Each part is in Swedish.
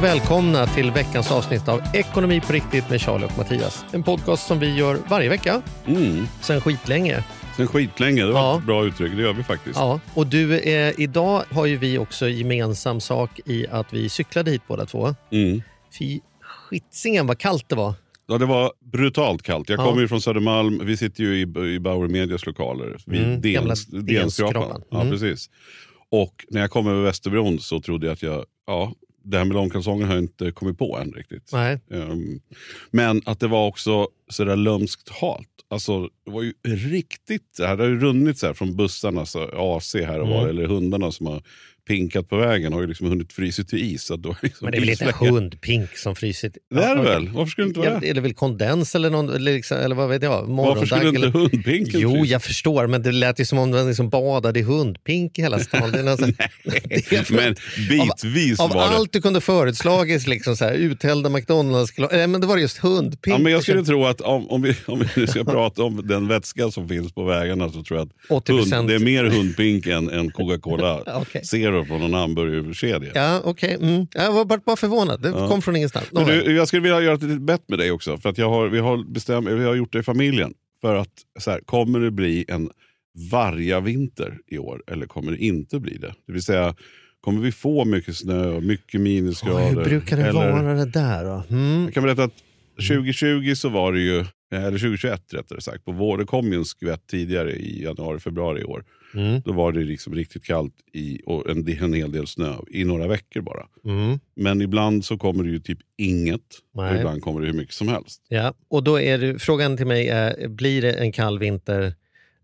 Och välkomna till veckans avsnitt av Ekonomi på riktigt med Charlie och Mattias. En podcast som vi gör varje vecka, Mm. sen skitlänge. Sen skitlänge, det var Ja. ett bra uttryck. Det gör vi faktiskt. Ja, och du, eh, idag har ju vi också gemensam sak i att vi cyklade hit båda två. Mm. Fy skitsingen vad kallt det var. Ja, det var brutalt kallt. Jag Ja. kommer ju från Södermalm. Vi sitter ju i, i Bauer Medias lokaler. Vid Mm, DN-skrapan. DN-skrapan. Ja, Mm. precis. Och när jag kom över Västerbron så trodde jag att jag... Ja, det här med långkalsonger har jag inte kommit på än riktigt. Ehm, men att det var också sådär lömskt halt. Alltså, det var ju riktigt... Det hade runnit så här från bussarna, så AC här och Mm. var, eller hundarna som har pinkat på vägen har ju liksom hunnit frysa till is. Att var liksom Men det är väl inte hundpink som frysit? Det är det väl? Varför skulle det inte vara det? är det väl kondens eller, någon, eller, liksom, eller vad vet jag? Varför skulle inte eller- hundpinken Jo, frysa? jag förstår, men det lät ju som om man liksom badade i hundpink i hela stan. Det är nästan, det Men bitvis Av var det. allt du kunde förutslagit, liksom så här, uthällda McDonalds Nej, men det var just hundpink. Ja, men jag skulle tro att om, om, vi, om vi nu ska prata om den vätska som finns på vägarna så tror jag att 80%. hund, det är mer hundpink än, än Coca-Cola Okej. Zero från någon hamburgerkedja. Ja, okej. Mm. Jag var bara, bara förvånad. Det Ja. kom från ingenstans. Men du, jag skulle vilja göra ett litet bett med dig också. För att jag har, vi, har bestämt, vi har gjort det i familjen. För att så här, kommer det bli en vargavinter i år eller kommer det inte bli det? Det vill säga, kommer vi få mycket snö, mycket Oj, minusgrader? hur brukar det eller, vara det där då? Mm. Jag kan berätta att 2020 så var det ju, eller 2021 rättare sagt, på vår, det kom ju en skvätt tidigare i januari, februari i år. Mm. Då var det liksom riktigt kallt i, och en, en hel del snö i några veckor bara. Mm. Men ibland så kommer det ju typ inget och Nej. ibland kommer det hur mycket som helst. Ja. Och då är det, frågan till mig är, blir det en kall vinter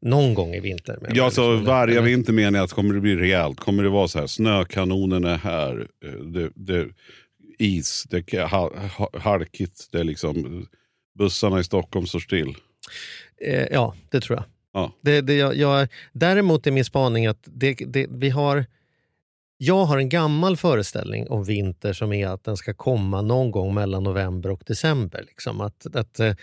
någon gång i vinter? Ja, jag, så liksom? varje vinter menar jag att kommer det bli rejält. Kommer det vara så här, snökanonen är här, eh, det, det, is, det är ha, ha, halkigt, det är liksom, bussarna i Stockholm står still. Eh, ja, det tror jag. Ja. Det, det, jag, jag, däremot är min spaning att det, det, vi har... Jag har en gammal föreställning om vinter som är att den ska komma någon gång mellan november och december. Liksom. Att, att, eh,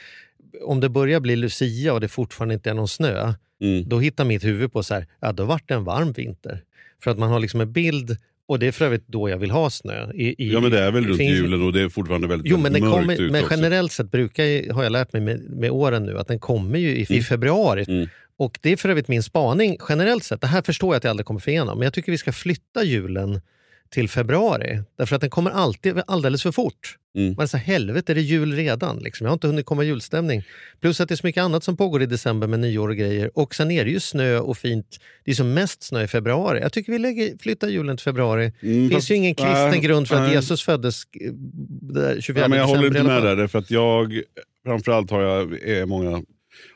om det börjar bli Lucia och det fortfarande inte är någon snö, Mm. då hittar mitt huvud på så här, ja då vart det en varm vinter. För att man har liksom en bild, och det är för övrigt då jag vill ha snö. I, i, Ja men det är väl runt finns- julen och det är fortfarande väldigt, Jo, men, mörkt kommer, ute men också. generellt sett brukar, har jag lärt mig med, med åren nu, att den kommer ju i, i februari. Mm. Och det är för övrigt min spaning generellt sett. Det här förstår jag att jag aldrig kommer få igenom. Men jag tycker vi ska flytta julen till februari. Därför att den kommer alltid alldeles för fort. Mm. Man säger helvete, är det jul redan? Liksom. Jag har inte hunnit komma julstämning. Plus att det är så mycket annat som pågår i december med nyår och grejer. Och sen är det ju snö och fint. Det är som mest snö i februari. Jag tycker vi lägger, flyttar julen till februari. Mm, Det finns ju ingen kristen nej, grund för att nej. Jesus föddes eh, där 24 Ja, men jag håller i inte med där, för att jag, framförallt har jag, är många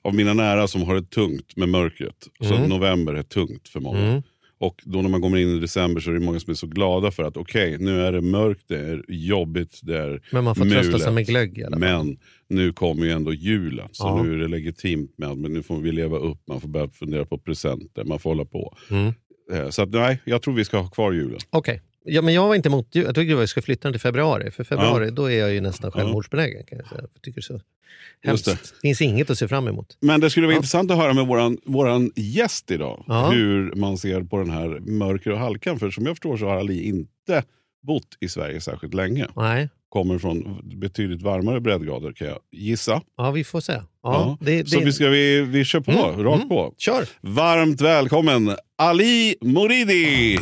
av mina nära som har det tungt med mörkret. Så Mm. november är tungt för många. Och då när man kommer in i december så är det många som är så glada för att okej, nu är det mörkt, det är jobbigt, det är Men man får trösta sig mulet. med glögg i alla fall. Men nu kommer ju ändå julen, så Ja. nu är det legitimt med att nu får vi leva upp, man får börja fundera på presenter, man får hålla på. Mm. Eh, Så att, nej, jag tror vi ska ha kvar julen. Okej. Ja, men jag var inte emot. Jag tycker vi ska flytta den till februari. För februari då är jag ju nästan självmordsbenägen. Kan jag säga. Jag tycker så hemskt. det. Finns inget att se fram emot. Men det skulle vara Ja. intressant att höra med våran, våran gäst idag. Ja. Hur man ser på den här mörker och halkan. För som jag förstår så har Ali inte bott i Sverige särskilt länge. Nej, Kommer från betydligt varmare breddgrader kan jag gissa. ja, vi får se. Ja, Ja. Det, det, Så vi, ska, vi, vi kör på, Mm, rakt mm. på. Kör! Varmt välkommen Ali Moridi!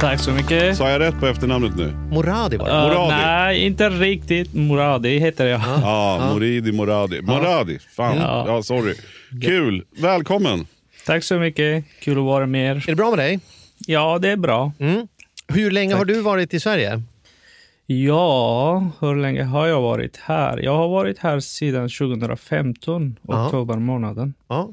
Tack så mycket. Sa jag rätt på efternamnet nu? Moradi var det. Uh, Moradi. nej, inte riktigt. Moradi heter jag. Ja, Moridi Moradi. Moradi, fan. Ja. Ja, sorry. Kul. Välkommen. Tack så mycket. Kul att vara med er. Är det bra med dig? Ja, det är bra. Mm. Hur länge har du varit i Sverige? Ja, hur länge har jag varit här? Jag har varit här sedan 2015, Ja. oktober månaden. Ja,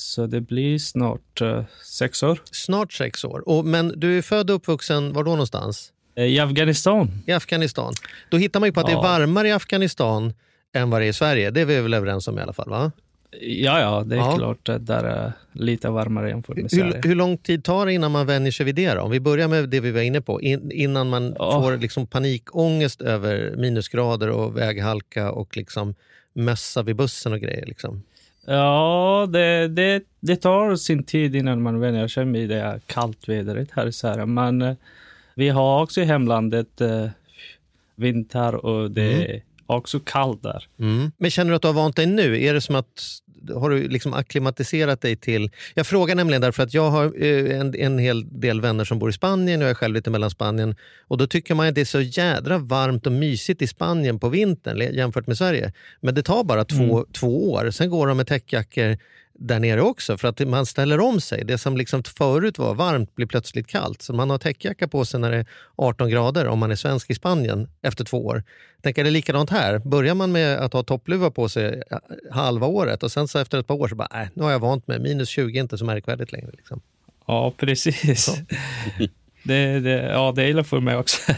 Så det blir snart eh, sex år. snart sex år. Och, men du är född och uppvuxen var då någonstans? Eh, I Afghanistan. I Afghanistan. Då hittar man ju på att det är Ja. varmare i Afghanistan än vad det är i Sverige. Det är vi väl överens om i alla fall? va? Ja, ja, det är Ja. klart att där är lite varmare jämfört med Sverige. Hur, hur lång tid tar det innan man vänjer sig vid det? Då? Om vi börjar med det vi var inne på. In, innan man Ja. får liksom panikångest över minusgrader och väghalka och liksom mössa vid bussen och grejer. Liksom. Ja, det, det, det tar sin tid innan man vänjer sig med det kallt vädret här i Sverige. Men eh, vi har också i hemlandet eh, vinter och det är också kallt där. Mm. Men känner du att du har vant dig nu? Är det som att har du liksom akklimatiserat dig till... Jag frågar nämligen därför att jag har eh, en, en hel del vänner som bor i Spanien och jag är själv lite mellan Spanien. Och då tycker man att det är så jädra varmt och mysigt i Spanien på vintern jämfört med Sverige. Men det tar bara två, två år. Sen går de med täckjackor där nere också för att man ställer om sig. Det som liksom förut var varmt blir plötsligt kallt. Så man har täckjacka på sig när det är 18 grader om man är svensk i Spanien efter två år. Jag tänker det är likadant här. Börjar man med att ha toppluva på sig eh, halva året och sen så efter ett par år så bara, äh, nu har jag vant mig. Minus 20 är inte så märkvärdigt längre. Liksom. Ja, precis. det, det, ja, det gäller för mig också.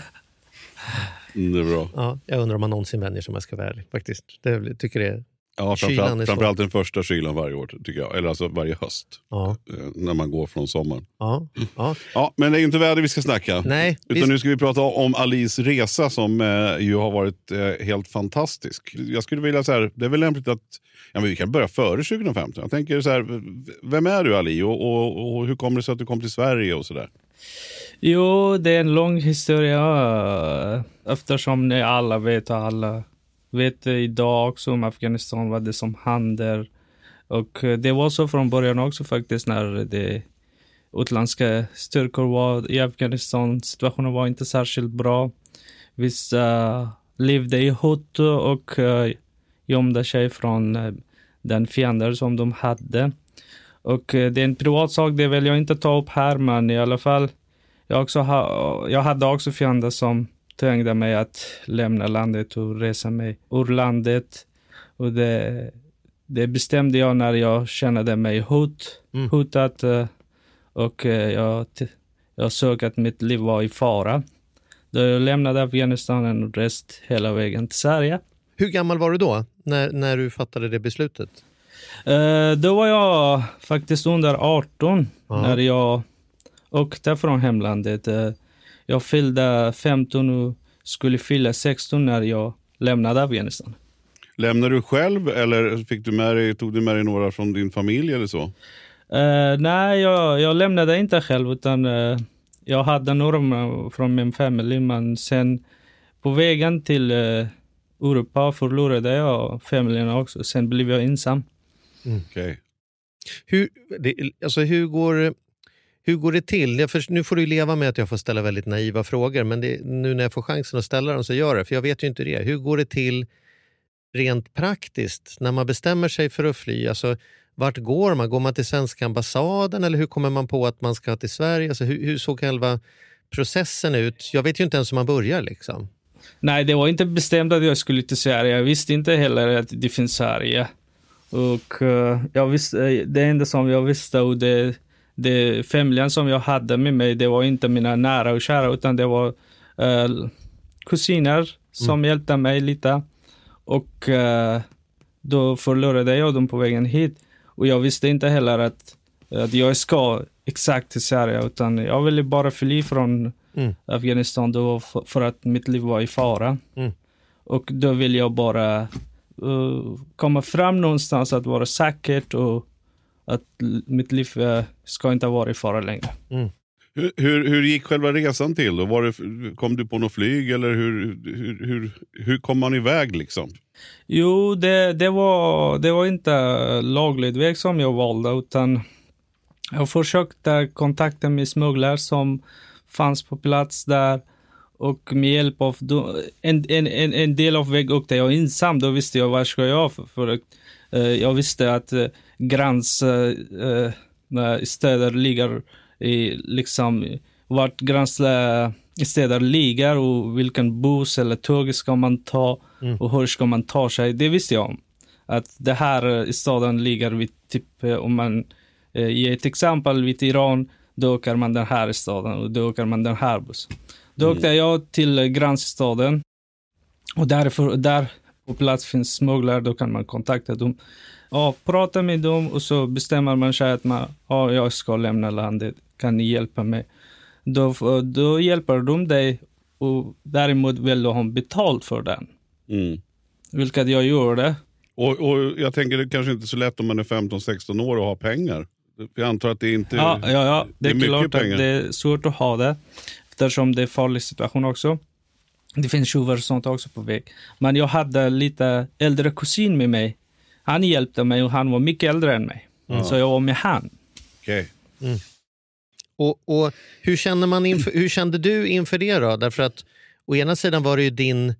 Mm, det är bra. Ja, jag undrar om man någonsin vänjer sig om jag ska vara ärlig. Faktiskt. Det är- tycker det är, Ja, framförallt, framförallt den första kylan varje år, tycker jag. Eller alltså varje höst, ja, eh, när man går från sommaren. ja, ja. Ja, men det är inte väder vi ska snacka. Nej, Utan visst. nu ska vi prata om Alice resa som eh, ju har varit eh, helt fantastisk. Jag skulle vilja så här, det är väl lämpligt att ja, men vi kan börja före 2015. Jag tänker så här, vem är du Ali och, och, och hur kommer det sig att du kom till Sverige och sådär? Jo, det är en lång historia eftersom ni alla vet och alla vet idag också om Afghanistan, vad det som händer. Och eh, det var så från början också faktiskt när det utländska styrkor var i Afghanistan. Situationen var inte särskilt bra. Vissa levde i hot och eh, gömde sig från eh, den fiender som de hade. Och det är en privat sak, det vill jag inte ta upp här, men i alla fall jag, också ha, jag hade också fiender som tvingade mig att lämna landet och resa mig ur landet. Och det, det bestämde jag när jag kände mig hot, Mm. hotad eh, och eh, jag, jag såg att mitt liv var i fara. Då jag lämnade Afghanistan och reste hela vägen till Sverige. Hur gammal var du då, när, när du fattade det beslutet? Eh, då var jag faktiskt under 18 Ja. när jag åkte från hemlandet. Jag fyllde 15 och skulle fylla 16 när jag lämnade Afghanistan. Lämnade du själv eller fick du med dig, tog du med dig några från din familj eller så? Eh, nej, jag, jag lämnade inte själv utan eh, jag hade några från min familj men sen på vägen till eh, Europa förlorade jag familjen också. Sen blev jag ensam. Okej. Hur, det, alltså hur, går, hur går det till? Jag för, nu får du leva med att jag får ställa väldigt naiva frågor, men det, nu när jag får chansen att ställa dem så gör jag det, för jag vet ju inte det. Hur går det till rent praktiskt när man bestämmer sig för att fly? Alltså, vart går man? Går man till svenska ambassaden eller hur kommer man på att man ska till Sverige? Alltså, hur, hur såg själva processen ut? Jag vet ju inte ens hur man börjar. Liksom. Nej, det var inte bestämt att jag skulle till Sverige. Jag visste inte heller att det finns Sverige. Och eh, jag visste, eh, det enda som jag visste och det, det familjen som jag hade med mig, det var inte mina nära och kära, utan det var eh, kusiner som hjälpte mig lite. Och eh, då förlorade jag dem på vägen hit. Och jag visste inte heller att, att jag ska exakt till Sverige, utan jag ville bara fly från Mm. Afghanistan då för, för att mitt liv var i fara. Mm. Och då vill jag bara eh, komma fram någonstans att vara säkert och att mitt liv eh, ska inte vara i fara längre. Hur, hur, hur gick själva resan till? Då? Var det, kom du på något flyg eller hur, hur, hur, hur kom man iväg liksom? Jo, det, det, var, det var inte laglig väg som jag valde, utan jag försökte kontakta med smugglare som fanns på plats där. Och med hjälp av en, en, en, en del av väg åkte jag ensam. Då visste jag vad ska jag för, för eh, Jag visste att uh, gränsstäder uh, ligger i liksom vart gränsstäder ligger och vilken buss eller tåg ska man ta mm. och hur ska man ta sig. Det visste jag om. Att det här staden ligger vid, typ om man ger ett exempel vid Iran, då åker man den här staden och då åker man den här bussen. Då mm. åkte jag till grannstaden. Och därför, där på plats finns smugglare, då kan man kontakta dem. Ja, prata med dem och så bestämmer man sig att man, ja, jag ska lämna landet, kan ni hjälpa mig? Då, då hjälper de dig och däremot vill du ha betalt för den. Mm. Vilket jag gjorde. Och, och jag tänker det kanske inte är så lätt om man är 15-16 år och har pengar. Jag antar att det inte ja, ja, ja. Det, är, det är klart pengar. att det är svårt att ha det eftersom det är farlig situation också. Det finns tjuvar och sånt också på väg. Men jag hade lite äldre kusin med mig. Han hjälpte mig och han var mycket äldre än mig. Mm. Så jag var med han. Okay. Mm. Och, och, hur, känner man inför, hur kände du inför det då? Därför att å ena sidan var det ju din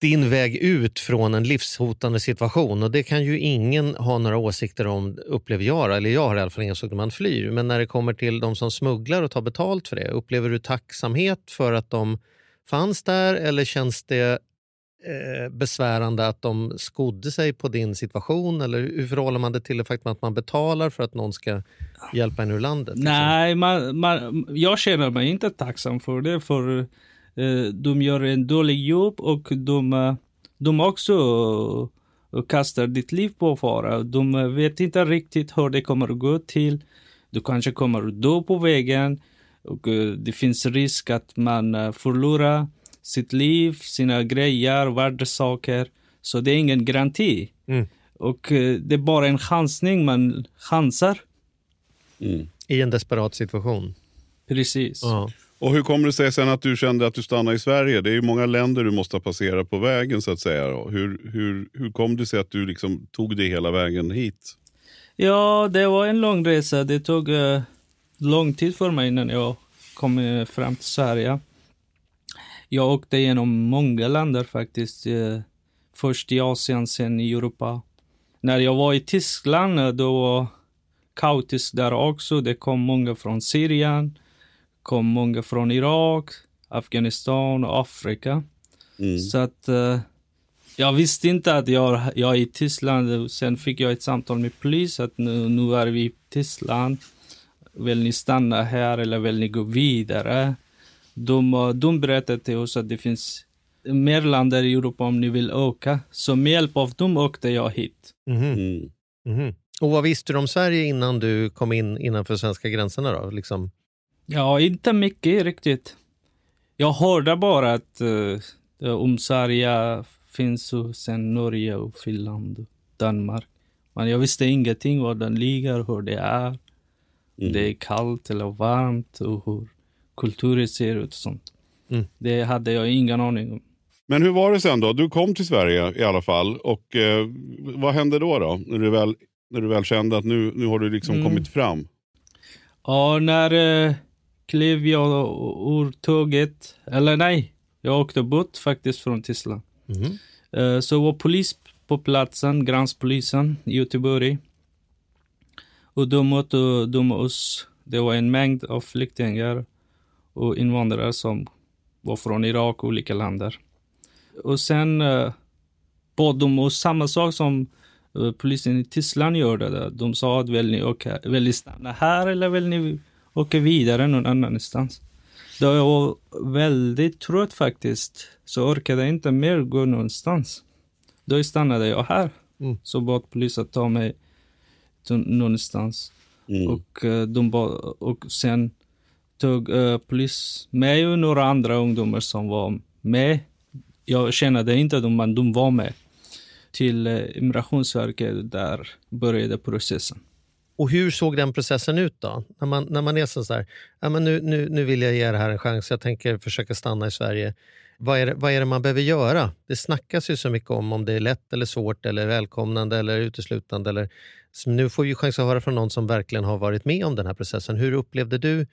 din väg ut från en livshotande situation. Och Det kan ju ingen ha några åsikter om, upplever jag. Eller jag har i alla fall inga åsikter man flyr. Men när det kommer till de som smugglar och tar betalt för det, upplever du tacksamhet för att de fanns där eller känns det eh, besvärande att de skodde sig på din situation? Eller hur förhåller man det till det faktum att man betalar för att någon ska hjälpa en ur landet? Liksom? Nej, man, man, jag känner mig inte tacksam för det. för Eh, de gör en dålig jobb och de, eh, de också eh, kastar ditt liv på fara. De eh, vet inte riktigt hur det kommer att gå till. Du kanske kommer att dö på vägen och det finns risk att man förlorar sitt liv, sina grejer, värdesaker. Så det är ingen garanti. Mm. Och det är bara en chansning, man chansar. Mm. I en desperat situation. Precis. Uh och hur kommer det sig sen att du kände att du stannade i Sverige? Det är ju många länder du måste passera på vägen så att säga. Hur, hur, hur kom det sig att du liksom tog dig hela vägen hit? Ja, det var en lång resa. Det tog uh, lång tid för mig innan jag kom uh, fram till Sverige. Jag åkte genom många länder faktiskt. Uh, först i Asien, sen i Europa. När jag var i Tyskland, då var kaotiskt där också. Det kom många från Syrien kom många från Irak, Afghanistan och Afrika. Mm. Så att uh, jag visste inte att jag, jag är i Tyskland. Sen fick jag ett samtal med polis att nu, nu är vi i Tyskland. Vill ni stanna här eller vill ni gå vidare? De, eh, de berättade till oss att det finns mer länder i Europa om ni vill åka. Så med hjälp av dem åkte jag hit. Mhm. Mm. Mm. Mm. Och vad visste du om Sverige innan du kom in innanför svenska gränserna? Då? Liksom? Ja, inte mycket riktigt. Jag hörde bara att uh, om Sverige finns sen Norge och Finland och Danmark. Men jag visste ingenting var den ligger, hur det är. Mm. Det är kallt eller varmt och hur kulturen ser ut och sånt. Mm. Det hade jag ingen aning om. Men hur var det sen då? Du kom till Sverige i alla fall. Och eh, Vad hände då, då? När, du väl, när du väl kände att nu, nu har du liksom mm. kommit fram? Ja, när eh, klev jag ur tåget. Eller nej, jag åkte bort faktiskt från Tyskland. Mm. Så var polis på platsen, gränspolisen i Göteborg. Och då mötte de oss. Det var en mängd av flyktingar och invandrare som var från Irak och olika länder. Och sen uh, bad de oss samma sak som uh, polisen i Tyskland gjorde. De sa att vill ni, åka, vill ni stanna här eller vill ni åka vidare någon annanstans. Då jag var väldigt trött faktiskt, så orkade jag inte mer gå någonstans. Då stannade jag här. Mm. Så bad polisen ta mig någonstans. Mm. Och, uh, de bad, och sen tog uh, polis mig och några andra ungdomar som var med. Jag kände inte dem, men de var med. Till uh, Immigrationsverket, där började processen. Och hur såg den processen ut då? När man, när man är så här, ja, men nu, nu, nu vill jag ge det här en chans, jag tänker försöka stanna i Sverige. Vad är, det, vad är det man behöver göra? Det snackas ju så mycket om om det är lätt eller svårt eller välkomnande eller uteslutande. Eller, nu får vi chans att höra från någon som verkligen har varit med om den här processen. Hur upplevde du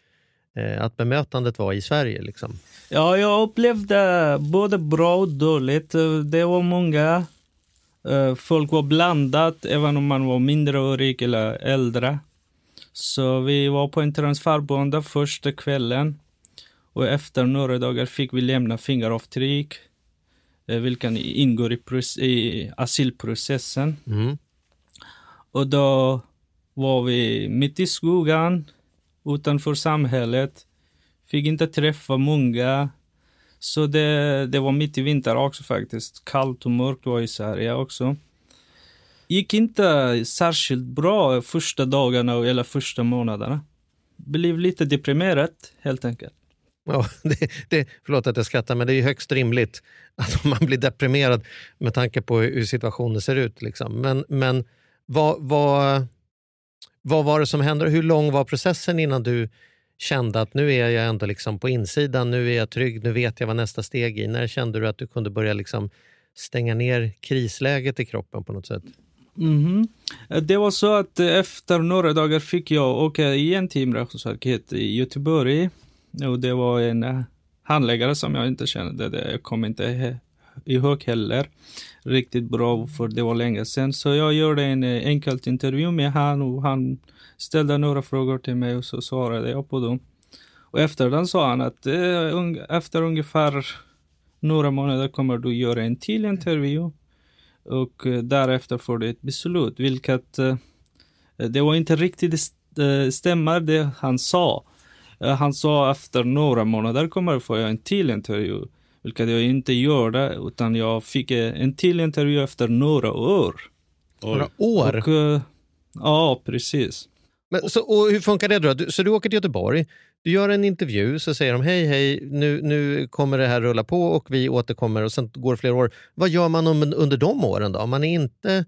att bemötandet var i Sverige? Liksom? Ja, jag upplevde både bra och dåligt. Det var många. eh, Folk var blandat, även om man var mindreårig eller äldre. Så vi var på en transferbonde första kvällen. Och efter några dagar fick vi lämna fingeravtryck, eh, vilken ingår i, i asylprocessen. Mm. Och då var vi mitt i skogen, utanför samhället. Fick inte träffa många. Så det, det var mitt i vinter också faktiskt. Kallt och mörkt var i Sverige också. Gick inte särskilt bra första dagarna eller första månaderna. Blev lite deprimerad helt enkelt. Ja, det, det, förlåt att jag skrattar, men det är högst rimligt att man blir deprimerad med tanke på hur situationen ser ut. Liksom. Men, men vad, vad, vad var det som hände? Hur lång var processen innan du kände att nu är jag ändå liksom på insidan, nu är jag trygg, nu vet jag vad nästa steg är? När kände du att du kunde börja liksom stänga ner krisläget i kroppen på något sätt? Mhm. Det var så att efter några dagar fick jag åka igen till Migrationsverket i Göteborg. Och det var en eh, handläggare som jag inte kände. Jag kommer inte ihåg heller riktigt bra för det var länge sedan. Så jag gjorde en eh, enkel intervju med han och han ställde några frågor till mig och så svarade jag på dem. Och efter den sa han att eh, efter ungefär några månader kommer du göra en till intervju och eh, därefter får du ett beslut, vilket eh, det var inte riktigt stämmer det han sa. Han sa efter några månader kommer du få en till intervju, vilket jag inte gjorde, utan jag fick eh, en till intervju efter några år. Några år? Och, eh, ja, precis. Men, så, och hur funkar det då? Du, så du åker till Göteborg, du gör en intervju, så säger de hej hej, nu, nu kommer det här rulla på och vi återkommer och sen går det flera år. Vad gör man om, under de åren då? Man är inte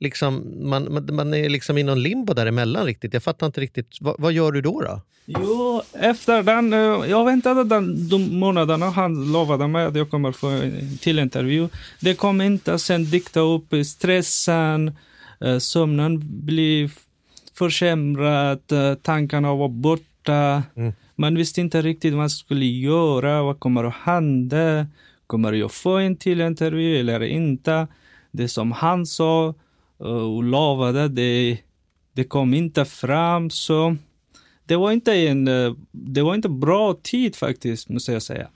liksom, man, man, är liksom i någon limbo däremellan riktigt. Jag fattar inte riktigt. Vad, vad gör du då? då? Jo, efter den, eh, jag väntade den, de månaderna han lovade mig att jag kommer få en till intervju. Det kom inte, sen dikta upp stressen, eh, sömnen blev försämrad, eh, tankarna var borta. Man visste inte riktigt vad man skulle göra, vad kommer att hända? Kommer jag få en till intervju eller inte? Det som han sa och lovade, det, det kom inte fram. så det var inte en eh, det var inte bra tid faktiskt, måste jag säga.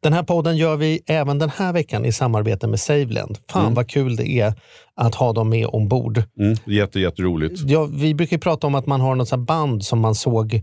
Den här podden gör vi även den här veckan i samarbete med Saveland. Fan vad kul det är att ha dem med ombord. Mm, jätte, jätteroligt. Ja, vi brukar ju prata om att man har något band som man såg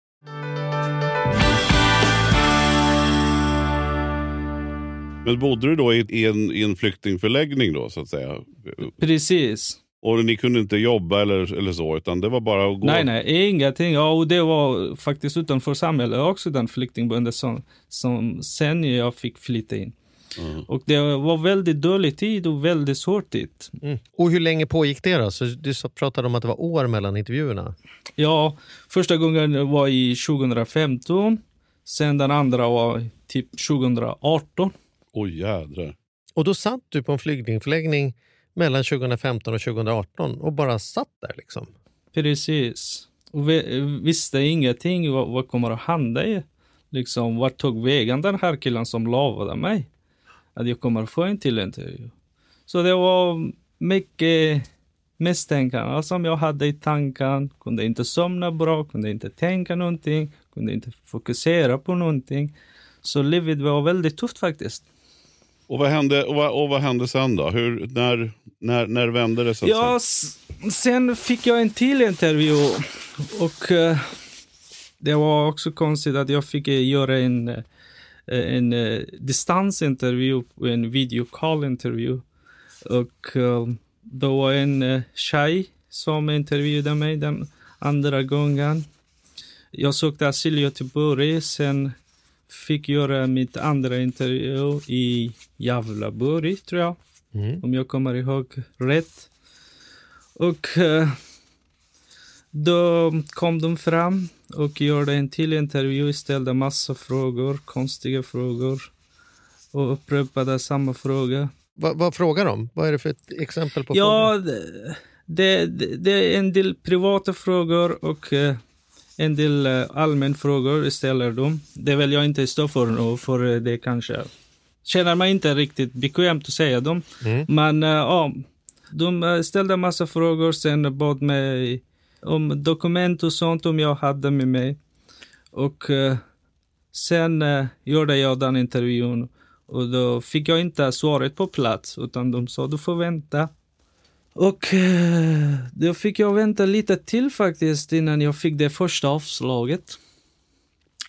Men bodde du då i, en, i en flyktingförläggning då så att säga? Precis. Och ni kunde inte jobba eller, eller så, utan det var bara att gå? Nej, nej, ingenting. Ja, och det var faktiskt utanför samhället också den flyktingboende som, som sen jag fick flytta in. Mm. Och det var väldigt dålig tid och väldigt svår. Mm. Och hur länge pågick det då? Så du pratade om att det var år mellan intervjuerna. Ja, första gången var i 2015. Sen den andra var typ 2018. Oj jädrar. Och då satt du på en flyktingförläggning mellan 2015 och 2018 och bara satt där liksom. Precis. Och vi visste ingenting vad, vad kommer att hända. i- Liksom, vart tog vägen den här killen som lovade mig att jag kommer att få en till intervju. Så det var mycket misstänkande som jag hade i tanken. Kunde inte somna bra, kunde inte tänka någonting, kunde inte fokusera på någonting. Så livet var väldigt tufft faktiskt. Och vad hände, och vad, och vad hände sen då? Hur, när, när, när vände det? Så att Ja, säga? sen fick jag en till intervju och eh, det var också konstigt att jag fick eh, göra en, eh, en eh, distansintervju, en videocall-intervju. Och eh, då var en eh, tjej som intervjuade mig den andra gången. Jag sökte asyl i Göteborg, sen fick göra mitt andra intervju i Gävleborg, tror jag om jag kommer ihåg rätt. Och eh, då kom de fram och gjorde en till intervju, ställde massa frågor, konstiga frågor och upprepade samma fråga. Va, vad frågar de? Vad är det för ett exempel på Ja, frågor? det, det, det- det är en del privata frågor och eh, en del eh, allmän frågor ställer de. Det vill jag inte stå för nu, för eh, det kanske känner mig inte riktigt bekvämt att säga dem. Men eh, ja, de ställde massa frågor, sen bad mig om dokument och sånt om jag hade med mig. Och sen gjorde jag den intervjun och då fick jag inte svaret på plats utan de sa du får vänta. Och eh, då fick jag vänta lite till faktiskt innan jag fick det första avslaget.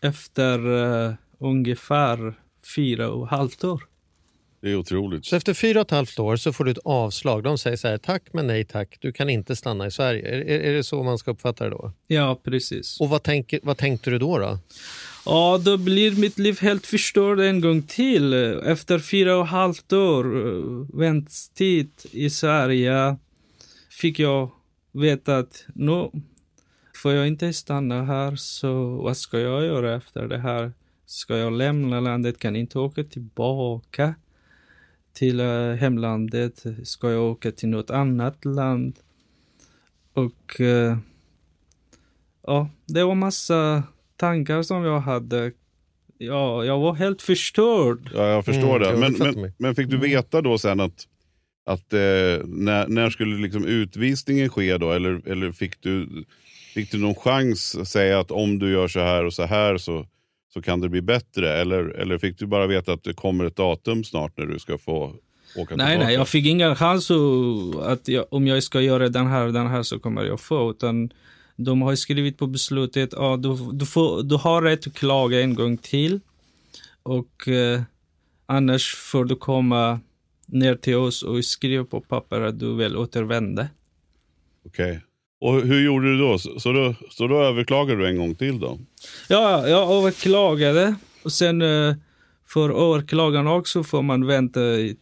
Efter eh, ungefär fyra och ett halvt år. Det är otroligt. Så efter fyra och ett halvt år så får du ett avslag. De säger så här, tack men nej tack, du kan inte stanna i Sverige. Är, är, är det så man ska uppfatta det då? Ja, precis. Och vad, tänker, vad tänkte du då? då? Ja, då blir mitt liv helt förstört en gång till. Efter fyra och ett halvt år eh, väntetid i Sverige fick jag veta att nu får jag inte stanna här, så vad ska jag göra efter det här? Ska jag lämna landet? Kan inte åka tillbaka till eh, hemlandet? Ska jag åka till något annat land? Och eh, ja, det var massa tankar som jag hade. Ja, jag var helt förstörd. Ja, jag förstår Mm, det. jag Men, men, mig. men fick du veta då sen att, att eh, när, när skulle liksom utvisningen ske då? Eller, eller fick, du, fick du någon chans att säga att om du gör så här och så här så, så kan det bli bättre? Eller, eller fick du bara veta att det kommer ett datum snart när du ska få åka Nej, tillbaka? nej, jag fick ingen chans att- att jag, om jag ska göra den här och den här så kommer jag få. Utan de har skrivit på beslutet ja, du, du, får, du har rätt att klaga en gång till. Och eh, annars får du komma ner till oss och skriva på papper att du vill återvända. Okej. Och hur gjorde du då? Så, så då? så då överklagade du en gång till då? Ja, jag överklagade. Och sen eh, för överklagan också får man vänta i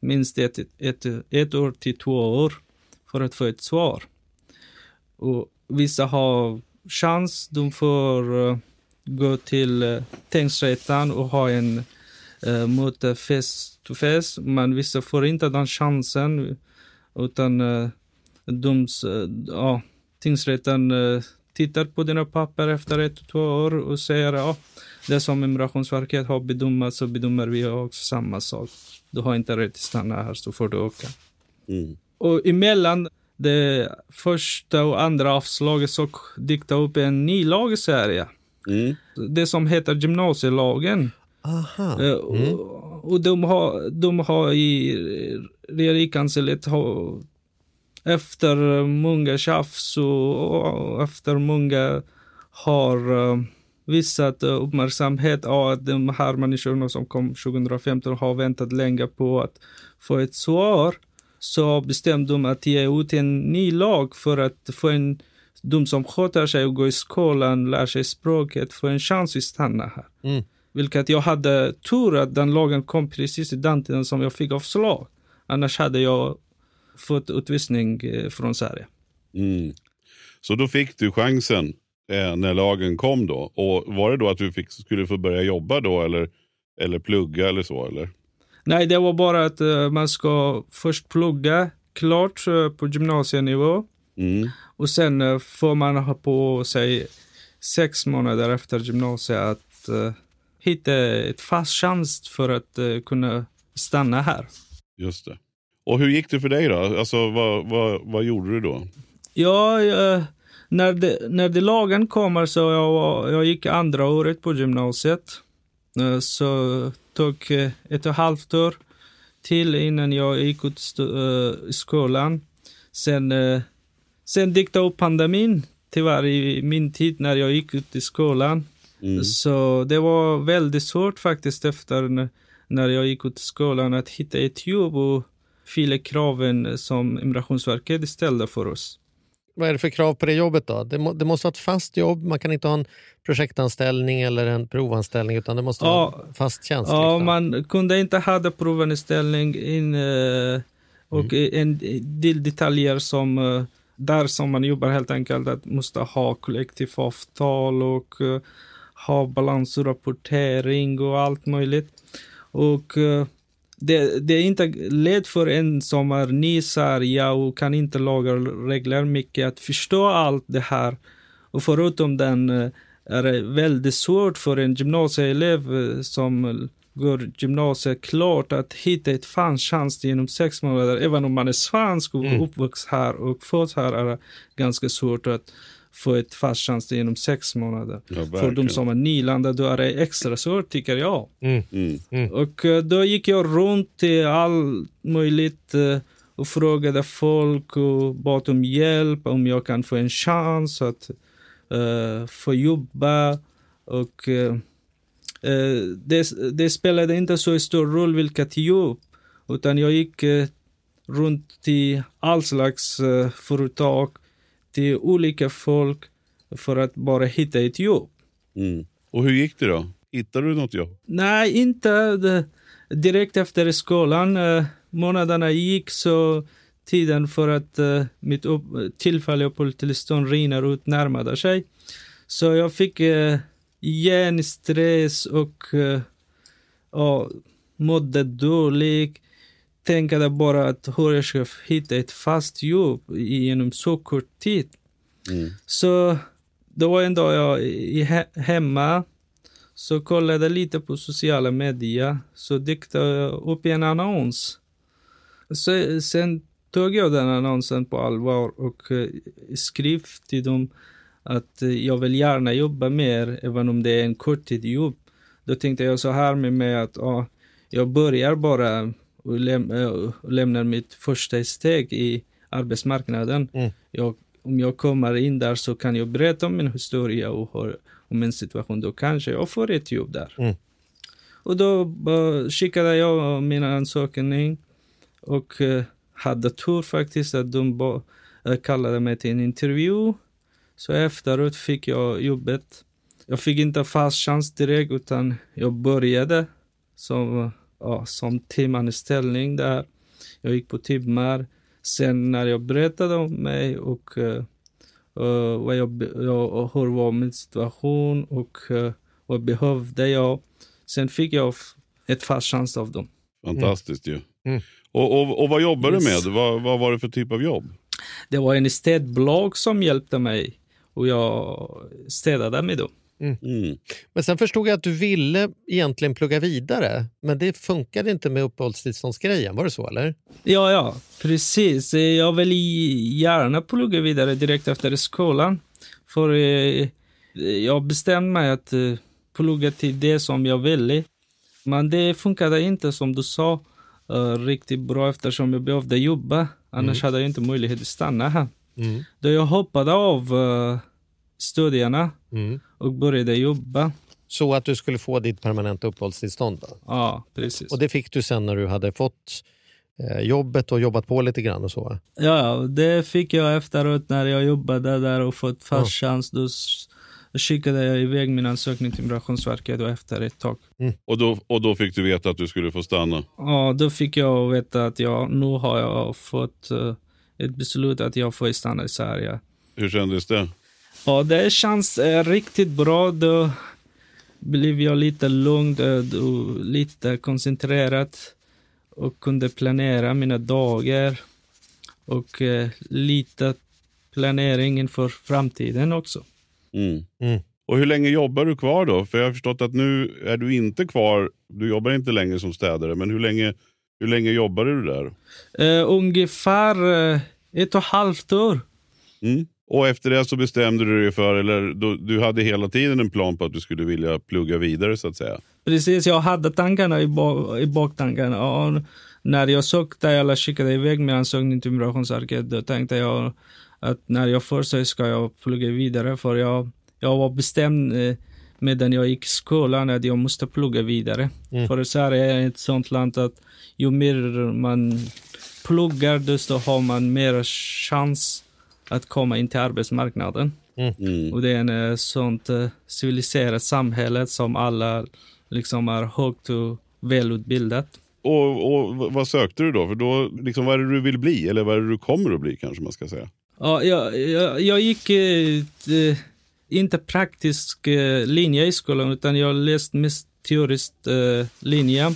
minst ett, ett, ett år till två år för att få ett svar. Och vissa har chans, de får eh, gå till uh, tingsrätten och ha en uh, möte face to face, men vissa får inte den chansen utan uh, de, uh, tingsrätten uh, tittar på dina papper efter ett, två år och säger ja, det som Migrationsverket har bedömt så bedömer vi också samma sak. Du har inte rätt att stanna här så får du åka. Mm. Och emellan det första och andra avslaget så det upp en ny lag i Sverige. Mm. Det som heter gymnasielagen. Aha. Eh, Och, och de har, de har i regeringskansliet efter många tjafs och, och efter många har uh, visat eh, uppmärksamhet av att de här människorna som kom 2015 har väntat länge på att få ett svar. Så bestämde de att ge ut en ny lag för att få en, de som sköter sig och går i skolan, lär sig språket, få en chans att stanna här. Mm. Vilket jag hade tur att den lagen kom precis i den tiden som jag fick avslag. Annars hade jag fått utvisning eh, från Sverige. Mm. Så då fick du chansen eh, när lagen kom då. Och var det då att du fick, skulle få börja jobba då eller, eller plugga eller så? Eller? Nej, det var bara att eh, man ska först plugga klart eh, på gymnasienivå Mm. och sen eh, får man ha på sig sex månader efter gymnasiet att hitta ett fast tjänst för att kunna stanna här. Just det. Och hur gick det för dig då? Alltså, vad, vad, vad gjorde du då? Ja, när, det, när det lagen kommer så jag, jag gick andra året på gymnasiet. Eh, Så tog eh, ett och ett halvt år till innan jag gick ut eh, i skolan. Sen, sen det upp pandemin, tyvärr i min tid när jag gick ut i skolan. Mm. Så det var väldigt svårt faktiskt efter när jag gick ut i skolan att hitta ett jobb och fylla kraven som Immigrationsverket ställde för oss. Vad är det för krav på det jobbet då? Det, må, det måste vara ett fast jobb, man kan inte ha en projektanställning eller en provanställning utan det måste Ja. vara fast tjänst. Ja, liksom. man kunde inte ha det provanställning in, eh, och en del detaljer som eh, där som man jobbar helt enkelt att måste ha kollektivavtal och eh, ha balansrapportering och allt möjligt. Och det, det är inte lätt för en som är ny Sverige och kan inte laga regler mycket att förstå allt det här. Och förutom den eh, är det väldigt svårt för en gymnasieelev eh, som går gymnasiet klart att hitta ett fast chans genom sex månader. Även om man är svensk och Mm. uppvuxen här och född här är det ganska svårt att få ett fast chans genom sex månader. Ja, För de som är nylandade då är det extra svårt tycker jag. Mm. Mm. Och eh, då gick jag runt till allt möjligt eh, och frågade folk och bad om hjälp om jag kan få en chans att eh, få jobba. Och eh, det, det spelade inte så stor roll vilket jobb, utan jag gick runt till all slags företag, till olika folk för att bara hitta ett jobb. Mm. Och hur gick det då? Hittade du något jobb? Nej, inte det, direkt efter skolan. Eh, månaderna gick så tiden för att eh, mitt upp, tillfälliga uppehållstillstånd rinner ut närmade sig. Så jag fick eh, igen stress och eh, ja, mådde dåligt. Tänkte bara att hur jag ska hitta ett fast jobb genom så kort tid. Mm. Så då var en dag jag i he- hemma så kollade jag lite på sociala medier så dök det upp en annons. Så, sen tog jag den annonsen på allvar och eh, skrev till dem att eh, jag vill gärna jobba mer även om det är en korttidsjobb. Då tänkte jag så här med mig att ja, jag börjar bara och, läm- eh, och lämnar mitt första steg i arbetsmarknaden. Mm. Jag, om jag kommer in där så kan jag berätta om min historia och om min situation. Då kanske jag får ett jobb där. Mm. Och då skickade jag min ansökning och eh, hade tur faktiskt att de eh, kallade mig till en intervju. Så efteråt fick jag jobbet. Jag fick inte fast chans direkt utan jag började som, ja, som timanställning där. Jag gick på timmar. Sen när jag berättade om mig och uh, vad jag, jag, hur var min situation och uh, vad behövde jag. Sen fick jag ett fast chans av dem. Fantastiskt ju. Mm. Och, och, och vad jobbar du Yes. med? Vad, vad var det för typ av jobb? Det var en städbolag som hjälpte mig och jag städade med dem. Mm. Men sen förstod jag att du ville egentligen plugga vidare, men det funkade inte med uppehållstillståndsgrejen. Var det så eller? Ja, ja, precis. Jag vill gärna plugga vidare direkt efter skolan. För eh, jag bestämde mig att eh, plugga till det som jag ville. Men det funkade inte som du sa eh, riktigt bra eftersom jag behövde jobba. Annars hade jag inte möjlighet att stanna här. Mm. Då jag hoppade av studierna Mm. och började jobba. Så att du skulle få ditt permanenta uppehållstillstånd? Då? Ja, precis. Och det fick du sen när du hade fått eh, jobbet och jobbat på lite grann och så? Ja, det fick jag efteråt när jag jobbade där och fått fast chans. Då skickade jag iväg min ansökning till Migrationsverket och efter ett tag. Och då, och då fick du veta att du skulle få stanna. Ja, då fick jag veta att jag, nu har jag fått eh, ett beslut att jag får stanna i Sverige. Hur kändes det? Ja, det känns eh, riktigt bra. Då blev jag lite lugn eh, och lite koncentrerad och kunde planera mina dagar och eh, lite planering inför framtiden också. Mm. Mm. Och hur länge jobbar du kvar då? För jag har förstått att nu är du inte kvar, du jobbar inte längre som städare, men hur länge, hur länge jobbade du där? Eh, ungefär eh, ett och ett halvt år. Mm. Och efter det så bestämde du dig för, eller du, du hade hela tiden en plan på att du skulle vilja plugga vidare så att säga. Precis, jag hade tankarna i, ba- i baktankarna. Och när jag sökte eller skickade iväg min ansökning till Migrationsverket, då tänkte jag att när jag får så ska jag plugga vidare. För jag, jag var bestämd eh, medan jag gick i skolan att jag måste plugga vidare. Mm. För Sverige är ett sånt land att ju mer man pluggar, desto har man mer chans att komma in till arbetsmarknaden. Mm. Och det är en eh, sånt eh, civiliserat samhälle som alla liksom är högt och välutbildat. Och, och vad sökte du då? För då, liksom, vad är det du vill bli? Eller vad är det du kommer att bli kanske man ska säga? Ja, jag, jag, jag gick eh, inte praktisk eh, linje i skolan utan jag läste mest teoriskt eh, linje.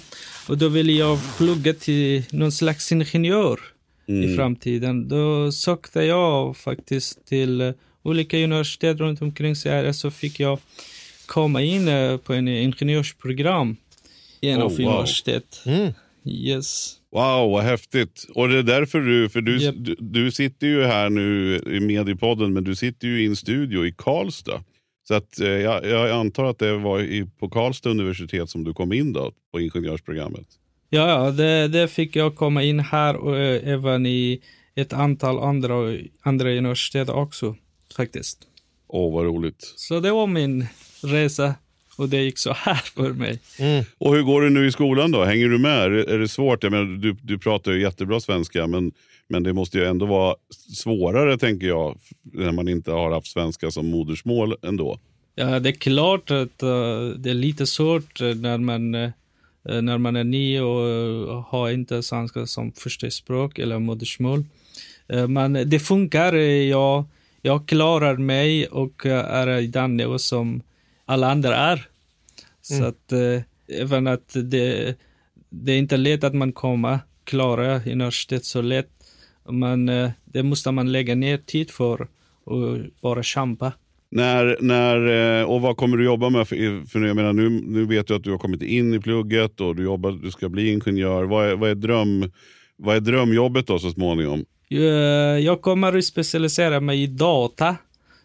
Och då ville jag plugga till någon slags ingenjör i framtiden. Då sökte jag faktiskt till eh, olika universitet runt omkring Sverige så fick jag komma in eh, på en ingenjörsprogram i en Oh, av wow. universitet. Mm. Yes. Wow, vad häftigt. Och det är därför du, för du, Japp. du, du sitter ju här nu i Mediepodden, men du sitter ju i en studio i Karlstad. Så att, eh, jag, jag antar att det var i, på Karlstad universitet som du kom in då, på ingenjörsprogrammet. Ja, ja det, det fick jag komma in här och eh, även i ett antal andra, andra universitet också faktiskt. Åh, vad roligt. Så det var min resa och det gick så här för mig. Mm. Och hur går det nu i skolan då? Hänger du med? Är, det- är det svårt? Jag menar, du, du pratar ju jättebra svenska, men, men det måste ju ändå vara svårare, tänker jag, när man inte har haft svenska som modersmål ändå. Ja, det är klart att eh, det är lite svårt när man, eh, när man är ny och eh, har inte svenska som första språk eller modersmål. Eh, men det funkar. eh, Jag, jag klarar mig och eh, är i den nivå som alla andra är. Så att eh, även att det, det är inte lätt att man kommer klara universitet så lätt. Men eh, det måste man lägga ner tid för och bara kämpa. När, när, eh, och vad kommer du jobba med? För, för jag menar, nu, nu vet du att du har kommit in i plugget och du, jobbar, du ska bli ingenjör. Vad är, vad, är dröm, vad är drömjobbet då så småningom? Jag kommer att specialisera mig i data.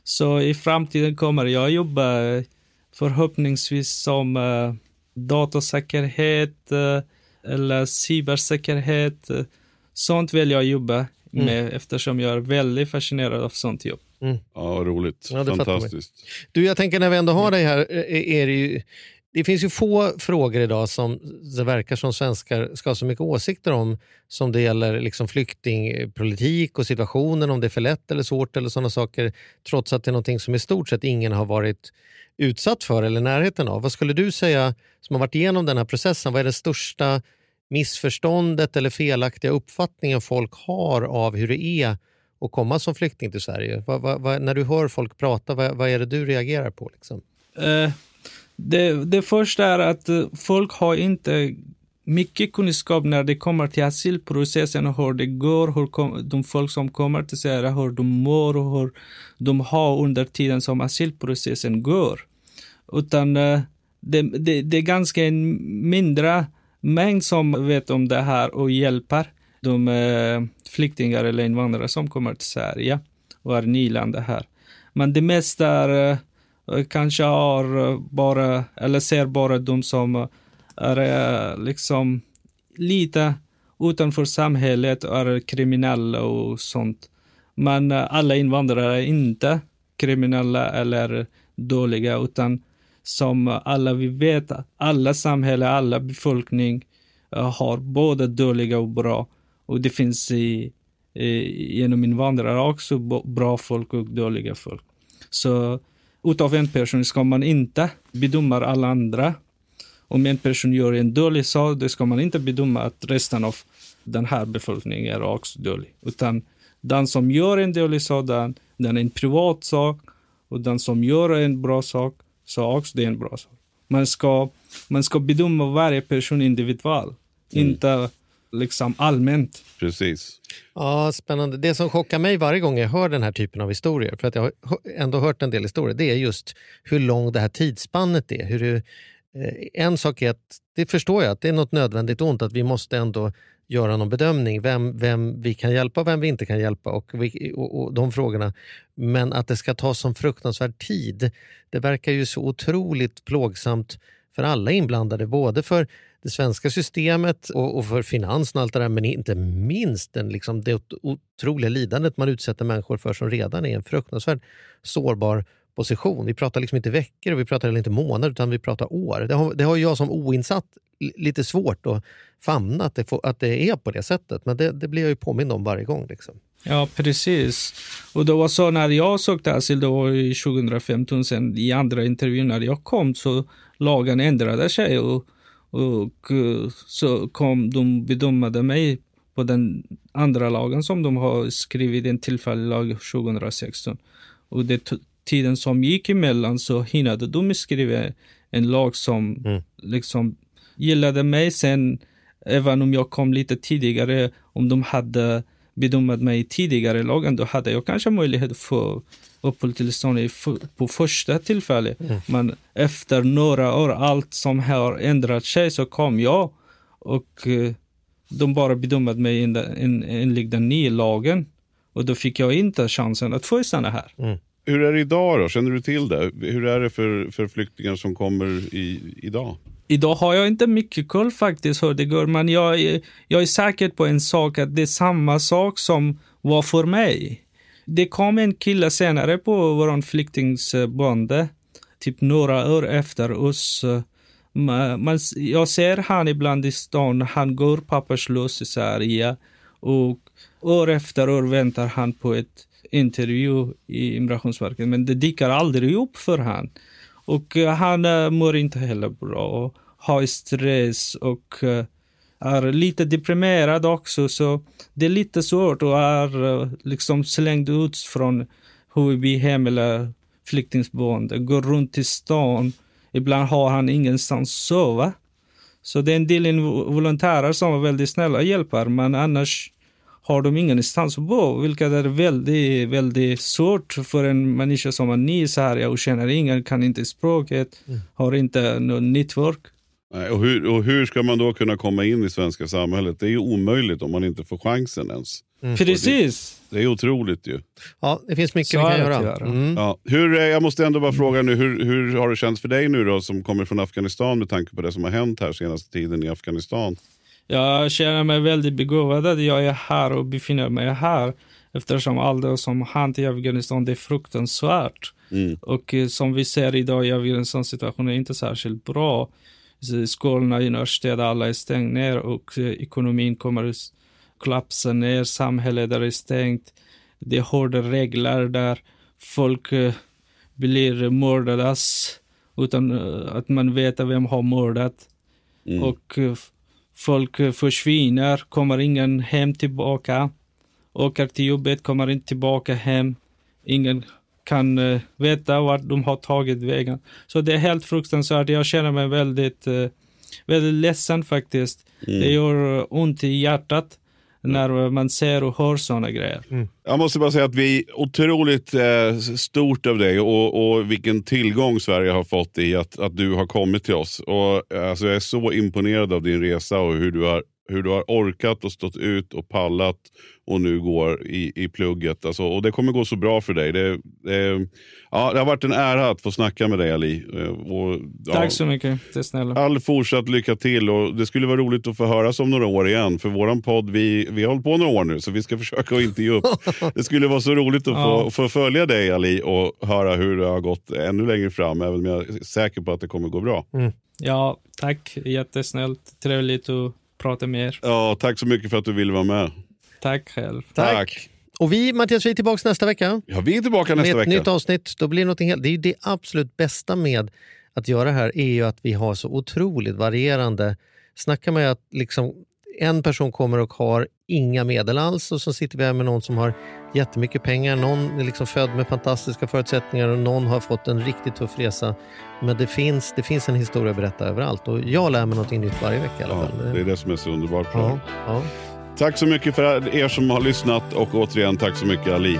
Så i framtiden kommer jag jobba eh, förhoppningsvis som eh, datasäkerhet eller cybersäkerhet. Sånt vill jag jobba med eftersom jag är väldigt fascinerad av sånt jobb. Ja, vad roligt. Ja. Fantastiskt. Du, jag tänker när vi ändå har dig här, eh, är det ju... Det finns ju få frågor idag som det verkar som svenskar ska ha så mycket åsikter om som det gäller liksom flyktingpolitik och situationen, om det är för lätt eller svårt eller sådana saker, trots att det är någonting som i stort sett ingen har varit utsatt för eller närheten av. Vad skulle du säga, som har varit igenom den här processen, vad är det största missförståndet eller felaktiga uppfattningen folk har av hur det är att komma som flykting till Sverige? Vad, vad, vad, när du hör folk prata, vad, vad är det du reagerar på? Liksom? Eh, Det, det första är att eh, folk har inte mycket kunskap när det kommer till asylprocessen och hur det går, hur kom, de folk som kommer till Sverige, hur de mår och hur de har under tiden som asylprocessen går. Utan eh, det, det, det är ganska en mindre mängd som vet om det här och hjälper de eh, flyktingar eller invandrare som kommer till Sverige och är nylanda här. Men det mesta är eh, kanske har eh, bara, eller ser bara de som eh, är liksom lite utanför samhället och är kriminella och sånt. Men alla invandrare är inte kriminella eller dåliga, utan som alla vi vet, alla samhälle, alla befolkning har både dåliga och bra. Och det finns i, i, genom invandrare också bra folk och dåliga folk. Så utav en person ska man inte bedöma alla andra. Om en person gör en dålig sak, då ska man inte bedöma att resten av den här befolkningen är också dålig. Utan den som gör en dålig sak, den, den är en privat sak. Och den som gör en bra sak, så också det är en bra sak. Man ska, man ska bedöma varje person individuellt, mm. inte liksom allmänt. Precis. Ja, spännande. Det som chockar mig varje gång jag hör den här typen av historier, för att jag har ändå hört en del historier, det är just hur långt det här tidsspannet är. Hur det, eh, en sak är att, det förstår jag, att det är något nödvändigt ont, att vi måste ändå göra någon bedömning vem, vem vi kan hjälpa och vem vi inte kan hjälpa och, och, och de frågorna. Men att det ska ta sån fruktansvärd tid, det verkar ju så otroligt plågsamt för alla inblandade, både för det svenska systemet och, och för finansen och allt det där, men inte minst den, liksom, det otroliga lidandet man utsätter människor för som redan är i en fruktansvärt sårbar position. Vi pratar liksom inte veckor och vi pratar inte månader utan vi pratar år. Det har, det har jag som oinsatt lite svårt att famna att det, får, att det är på det sättet. Men det, det blir jag ju påmind om varje gång. Liksom. Ja, precis. Och det var så när jag sökte asyl, det var 2015, sen i andra intervjun när jag kom, så lagen ändrade sig. Och och eh, så kom de bedömade mig på den andra lagen som de har skrivit, en tillfällig lag 2016. Och det tiden som gick emellan så hinade de skriva en lag som mm. liksom gillade mig. Sen, även om jag kom lite tidigare, om de hade bedömt mig tidigare i lagen, då hade jag kanske möjlighet att få uppehållstillstånd på första tillfället. Mm. Men efter några år, allt som har ändrat sig, så kom jag och eh, de bara bedömde mig enligt den nya lagen. Och då fick jag inte chansen att få stanna här. Mm. Hur är det idag då? Känner du till det? Hur är det för, för flyktingar som kommer i, idag? Idag har jag inte mycket koll faktiskt hur det går, men jag, jag är säker på en sak, att det är samma sak som var för mig. Det kom en kille senare på vår flyktingboende, typ några år efter oss. Man, jag ser han ibland i stan, han går papperslös i Sverige och år efter år väntar han på ett intervju i Immigrationsverket, men det dyker aldrig upp för han. Och eh, han eh, mår inte heller bra och har stress och eh, är lite deprimerad också, så det är lite svårt och är liksom slängd ut från HVB-hem eller flyktingboende, går runt i stan. Ibland har han ingenstans att sova. Så det är en del volontärer som är väldigt snälla och hjälper, men annars har de ingenstans att bo, vilket är väldigt, väldigt svårt för en människa som är ny i Sverige och känner ingen, kan inte språket, mm. har inte någon nätverk. Nej, och, hur, och hur ska man då kunna komma in i svenska samhället? Det är ju omöjligt om man inte får chansen ens. Mm. Precis. Det, det, är otroligt ju. Ja, det finns mycket Så vi kan göra. Mm. Ja. Hur, jag måste ändå bara fråga nu, hur, hur har det känts för dig nu då som kommer från Afghanistan med tanke på det som har hänt här senaste tiden i Afghanistan? Jag känner mig väldigt begåvad att jag är här och befinner mig här eftersom allt det som hänt i Afghanistan det är fruktansvärt. Mm. Och eh, som vi ser idag i Afghanistan situationen är inte särskilt bra skolorna, universitet, alla är stängt ner och eh, ekonomin kommer att kollapsa ner, samhället där är stängt. Det är hårda regler där folk eh, blir mördadas utan eh, att man vet vem har mördat. Mm. Och folk försvinner, kommer ingen hem tillbaka. Åker till jobbet, kommer inte tillbaka hem. Ingen kan uh, veta vart de har tagit vägen. Så det är helt fruktansvärt. Jag känner mig väldigt, uh, väldigt ledsen faktiskt. Mm. Det gör ont i hjärtat när man ser och hör sådana grejer. Mm. Jag måste bara säga att vi är otroligt eh, stort av dig och, och vilken tillgång Sverige har fått i att, att du har kommit till oss. Och, alltså, jag är så imponerad av din resa och hur du har hur du har orkat och stått ut och pallat och nu går i, i plugget. Alltså, och det kommer gå så bra för dig. Det, det, ja, det har varit en ära att få snacka med dig Ali. Eh, Och, ja, Tack så mycket. Det är snälla. All fortsatt lycka till och det skulle vara roligt att få höras om några år igen. För våran podd, vi, vi har hållit på några år nu så vi ska försöka att inte ge upp. Det skulle vara så roligt att få, Ja. få följa dig Ali och höra hur det har gått ännu längre fram. Även om jag är säker på att det kommer gå bra. Ja, tack. Jättesnällt. Trevligt att prata med er. Ja, tack så mycket för att du ville vara med. Tack själv. Tack. Och vi, Mattias, vi är tillbaka nästa vecka. Ja, vi är tillbaka nästa med ett vecka. nytt avsnitt. Då blir det, helt, det är det absolut bästa med att göra det här är ju att vi har så otroligt varierande... Snacka med att liksom, en person kommer och har inga medel alls och så sitter vi här med någon som har jättemycket pengar. Någon är liksom född med fantastiska förutsättningar och någon har fått en riktigt tuff resa. Men det finns, det finns en historia att berätta överallt och jag lär mig någonting nytt varje vecka i alla Ja, fall. det är det som är så underbart. ja, ja. Tack så mycket för er som har lyssnat och återigen tack så mycket Ali.